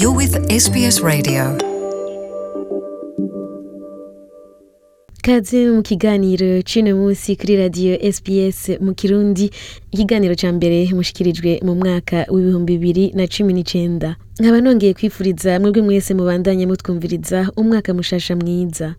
You're with SBS Radio. kaze mu kiganiro c'uno munsi kuri radiyo sbs mu kirundi ikiganiro ca mbere mushikirijwe mu mwaka w'ibihumbi bibiri na cumi n'icenda nkaba nongeye kwifuriza mwebwe mwese mubandanye mutwumviriza umwaka mushasha mwiza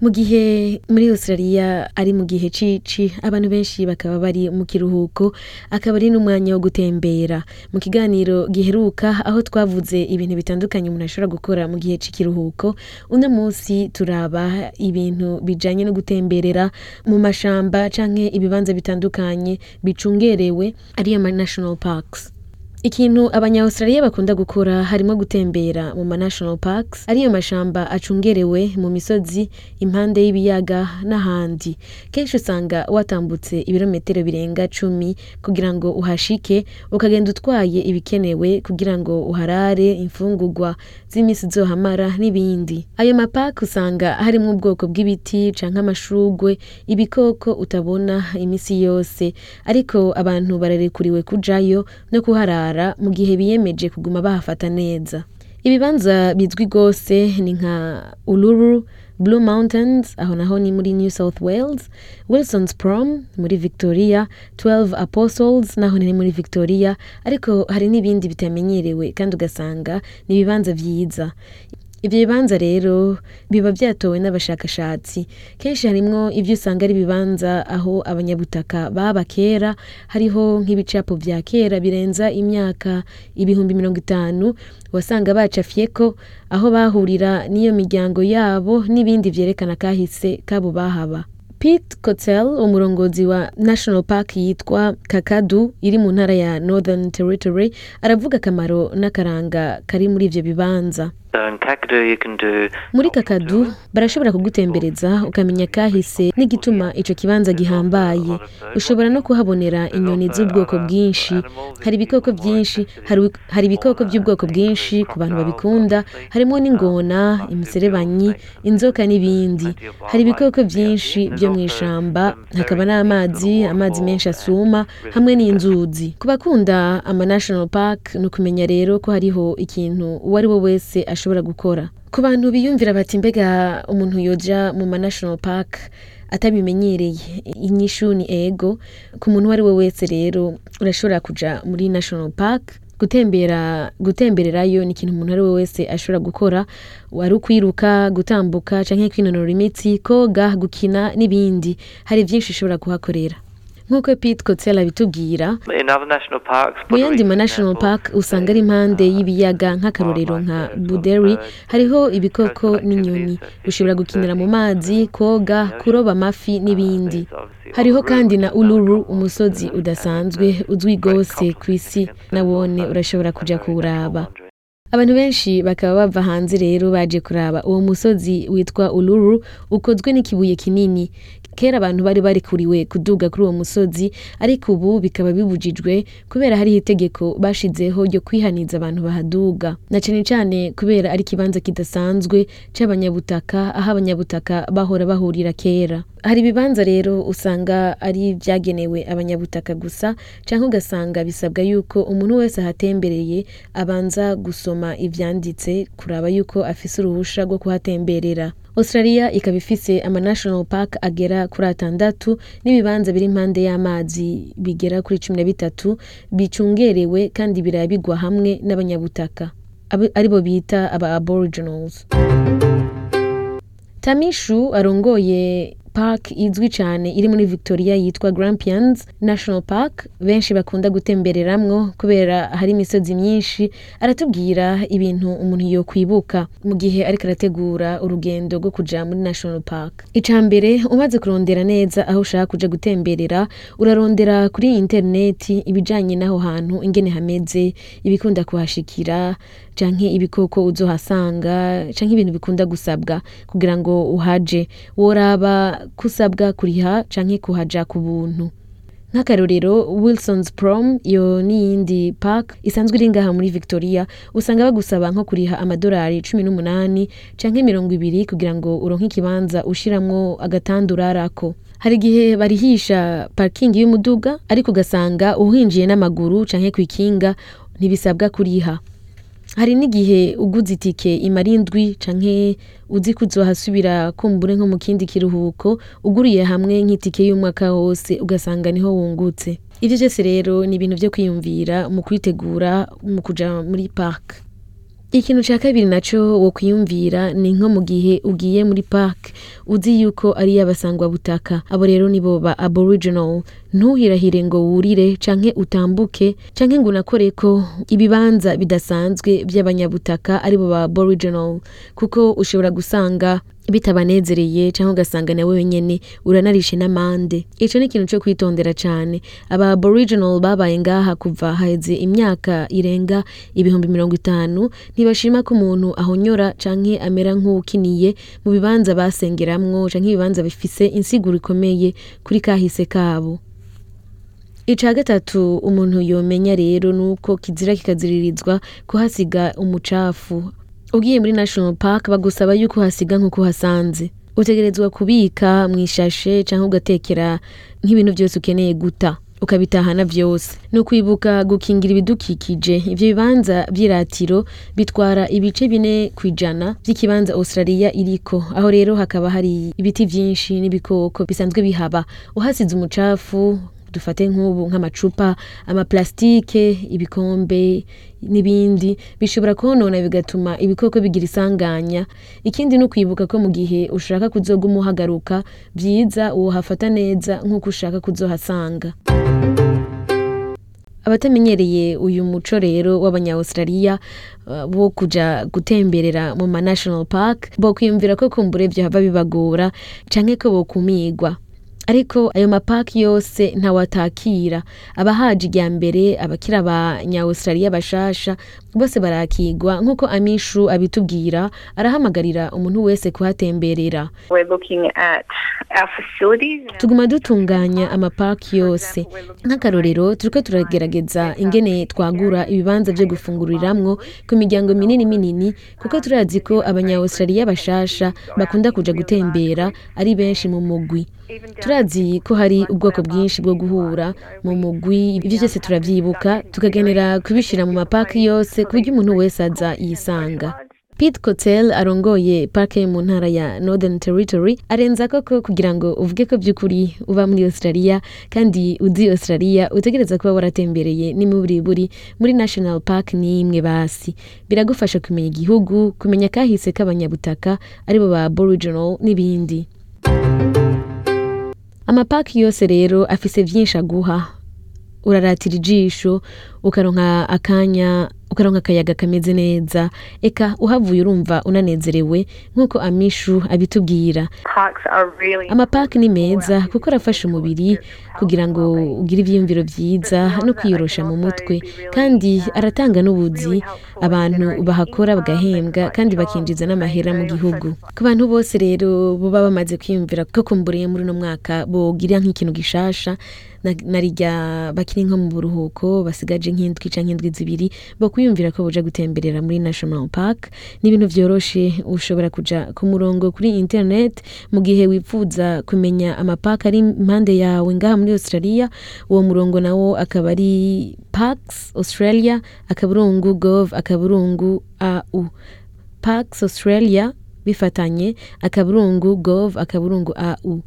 mu gihe muri australia ari mu gihe cici abantu benshi bakaba bari mu kiruhuko akaba ari n'umwanya wo gutembera. Mu kiganiro giheruka aho twavuze ibintu bitandukanye umuntu ashobora gukora mu gihe c'ikiruhuko uno munsi turaba ibintu bijanye no gutemberera mu mashamba canke ibibanza bitandukanye bicungerewe ariyo ma national parks. Ikintu abanya-australia bakunda gukora harimo gutembera mu ma national parks ariyo mashamba acungerewe mu misozi impande y'ibiyaga n'ahandi. Kenshi usanga watambutse ibirometero birenga cumi kugira ngo uhashike ukagenda utwaye ibikenewe kugira ngo uharare imfungurwa z'imisi zohamara n'ibindi. Ayo mapaka usanga harimo ubwoko bw'ibiti canke amashurwe ibikoko utabona imisi yose. Ariko abantu bararekuriwe kujayo no kuharara. Mu gihe biyemeje kuguma bahafata neza. Ibibanza bizwi rwose ni nka uluru blue mountains aho naho ni muri new south wales wilson's prom muri victoria 12 apostles naho ni muri victoria ariko hari n'ibindi bitamenyerewe kandi ugasanga ni ibibanza vyiza ibyo bibanza rero biba byatowe n'abashakashatsi. Kenshi harimwo ibyo usanga ari ibibanza aho abanyabutaka baba kera hariho nk'ibicapo vya kera birenza imyaka ibihumbi mirongo itanu wasanga bacafyeko aho bahurira n'iyo miryango yabo n'ibindi vyerekana kahise kabo bahaba. Pete Cotel umurongozi wa National Park yitwa Kakadu iri mu ntara ya Northern Territory aravuga akamaro n'akaranga kari muri ivyo bibanza. Do. Muri kakadu barashobora kugutembereza ukamenya kahise n'igituma ico kibanza gihambaye. Ushobora no kuhabonera inyoni z'ubwoko bwinshi. Hari ibikoko byinshi hari, ibikoko by'ubwoko bwinshi ku bantu babikunda. Harimo n'ingona imiserebanyi inzoka n'ibindi. Hari ibikoko byinshi byo mu ishamba hakaba n'amazi amazi menshi asuma hamwe n'inzuzi. Ku bakunda ama national park ni ukumenya rero ko hariho ikintu uwo ari we wese ashobora gukora. Ku bantu biyumvira bati mbega umuntu yoja mu ma national park atabimenyereye? Inyishu ni ego. Ku muntu uwo ari we wese rero urashobora kuja muri national park gutembera gutembererayo ni ikintu umuntu ari we wese ashobora gukora. Wari ukwiruka gutambuka canke kwinonora imitsi koga gukina n'ibindi. Hari vyinshi ushobora kuhakorera. Nk'uko Pete Cotel abitubwira in other national parks. mu yandi ma national park usanga ari impande y'ibiyaga nk'akarorero nka buderi. Hariho ibikoko n'inyoni. Ushobora gukinira mu mazi koga kuroba amafi n'ibindi. hariho kandi na uluru umusozi udasanzwe uzwi rwose ku isi. nawone urashobora kuja kuwuraba abantu benshi bakaba bava hanze rero baje kuraba uwo musozi witwa uluru ukozwe n'ikibuye kinini. Kera abantu bari barekuriwe kuduga kuri uwo musozi ariko ubu bikaba bibujijwe kubera hariho itegeko bashizeho ryo kwihaniza abantu bahaduga. Na cane cane kubera ari ikibanza kidasanzwe c'abanyabutaka aho abanyabutaka bahora bahurira kera. Hari ibibanza rero usanga ari vyagenewe abanyabutaka gusa canke ugasanga bisabwa yuko umuntu wese ahatembereye abanza gusoma. Ivyanditse kuraba yuko afise uruhusha rwo kuhatemberera. Australia ikaba ifise ama national park agera kuri atandatu n'ibibanza biri impande y'amazi bigera kuri cumi na bitatu bicungerewe kandi birabigwa hamwe n'abanyabutaka. Aribo bita aba aboriginals. Tamishu arongoye park izwi cyane iri muri victoria yitwa grampians national park. Benshi bakunda gutembereramwo kubera hari imisozi myinshi. Aratubwira ibintu umuntu yo kwibuka mu gihe ariko arategura urugendo rwo kuja muri national park. Ica mbere umaze kurondera neza aho ushaka kuja gutemberera urarondera kuri interineti ibijanye n'aho hantu ingene hameze ibikunda kuhashikira canke ibikoko uzohasanga canke ibintu bikunda gusabwa kugira ngo uhaje. Woraba kusabwa kuriha canke kuhaja ku buntu nk'akarorero wilson's prom yo n'iyindi park isanzwe iri ngaha muri victoria usanga bagusaba nko kuriha amadolari cumi n'umunani canke mirongo ibiri kugira ngo uronke ikibanza ushiramwo agatanda urarako hari igihe barihisha parikingi y'umuduga ariko ugasanga uhinjiye n'amaguru canke kw'ikinga ntibisabwa kuriha. Hari n'igihe uguze itike imara indwi canke uzi ko uzohasubira kumbure nko mu kindi kiruhuko uguriye hamwe nk'itike y'umwaka wose ugasanga ni ho wungutse. Ivyo vyose rero ni ibintu vyo kwiyumvira mu kwitegura mu kuja muri park. Ikintu cya kabiri naco wo kwiyumvira ni nko mu gihe ugiye muri park uzi yuko ari iy'abasangwa butaka abo rero nibo ba aboriginal. Ntuhirahire ngo wurire canke utambuke canke ngo unakore ko ibibanza bidasanzwe by'abanyabutaka ari bo ba aboriginal. Kuko ushobora gusanga bitabanezereye cyangwa ugasanga nawe wenyene uranarishe n'amande. Ico ni ikintu cyo kwitondera cyane aba aboriginal babaye ngaha kuva haheze imyaka irenga ibihumbi mirongo itanu ntibashima ko umuntu ahonyora canke amera nk'uwukiniye mu bibanza basengeramwo canke ibibanza bifise insiguro ikomeye kuri kahise kabo. Ica gatatu umuntu yomenya rero nuko kizira kikaziririzwa kuhasiga umucafu. Ugiye muri national park bagusaba yuko uhasiga nk'uko uhasanze. Utegerezwa kubika mu ishashe cyangwa ugatekera nk'ibintu byose ukeneye guta. Ukabitahana vyose ni ukwibuka gukingira ibidukikije. Ivyo bibanza vy'iratiro bitwara ibice bine kw'ijana vy'ikibanza australia iriko. Aho rero hakaba hari ibiti vyinshi n'ibikoko bisanzwe bihaba. Uhasize umucafu dufate nk'ubu nk'amacupa amaplastike ibikombe n'ibindi bishobora konona bigatuma ibikoko bigira isanganya. Ikindi ni ukwibuka ko mu gihe ushaka kuzoguma uhagaruka byiza wohafata neza nk'uko ushaka kuzohasanga. Abatamenyereye uyu muco rero w'abanya-australia uh, bo kuja gutemberera mu ma national park bo kwiyumvira ko kumbure vyohava bibagora canke ko bokumigwa. Ariko ayo mapaki yose ntawatakira. Abahaje irya mbere abakira abanya-australia bashasha bose barakigwa nk'uko amishu abitubwira arahamagarira umuntu wese kuhatemberera. Tuguma dutunganya amapaki yose. Nk'akarorero turiko turagerageza ingene twagura ibibanza vyo gufunguriramwo ku miryango minini minini kuko turazi ko abanya-australia bashasha bakunda kuja gutembera ari benshi mu mugwi. Turazi ko hari ubwoko bwinshi bwo guhura mu mugwi ibyo byose turavyibuka tukagenera kubishira mu mapaki yose ku buryo umuntu wese aza yisanga Pete Cotel arongoye parke mu ntara ya Northern Territory arenza koko kugira ngo uvuge ko by'ukuri uba muri Australia kandi uzi Australia utegereza kuba waratembereye n'imiburiburi muri National Park n'imwe basi. Biragufasha kumenya igihugu kumenya kahise k'abanyabutaka ari bo ba Aboriginal n'ibindi. Amapaki yose rero afise vyinshi aguha. Uraratira ijisho ukaronka akanya ukaronka akayaga kameze neza eka uhavuye urumva unanezerewe nk'uko amishu abitubwira. Really amapaki ni meza kuko arafasha umubiri kugira ngo ugire ivyiyumviro vyiza no kwiyorosha mu mutwe kandi aratanga n'ubuzi. Abantu bahakora bagahembwa kandi bakinjiza n'amahera mu gihugu. Ku bantu bose rero boba bamaze kwiyumvira ko kumburiye muri uno mwaka bogira nk'ikintu gishasha na- narirya bakiri nko mu buruhuko basigaje nk'indwi canke indwi zibiri bo kwiyumvira ko boja gutemberera muri national park. Ni ibintu vyoroshe ushobora kuja ku murongo kuri internet mu gihe wifuza kumenya amapaka ari impande yawe ngaha muri australia. Uwo murongo nawo akaba ari parks australia akaburungu gov akaburungu au. Parks australia bifatanye akaburungu gov akaburungu au.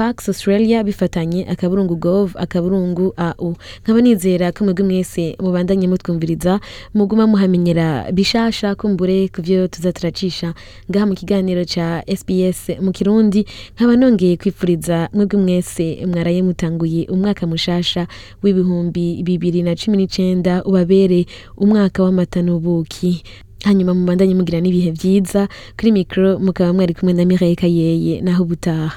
Parks Australia bifatanye akaburungu gov akaburungu au. Nkaba nizera ko mwebwe mwese mubandanye mutwumviriza muguma muhamenyera bishasha kumbure kuvyo tuza turacisha ngaha mu kiganiro ca SBS mu Kirundi nkaba nongeye kwipfuriza mwebwe mwese mwaraye mutanguye umwaka mushasha w'ibihumbi bibiri na cumi n'icenda ubabere umwaka w'amata n'ubuki hanyuma mubandanye mugira n'ibihe vyiza. Kuri mikro mukaba mwari kumwe na Mireille Kayeye naho ubutaha.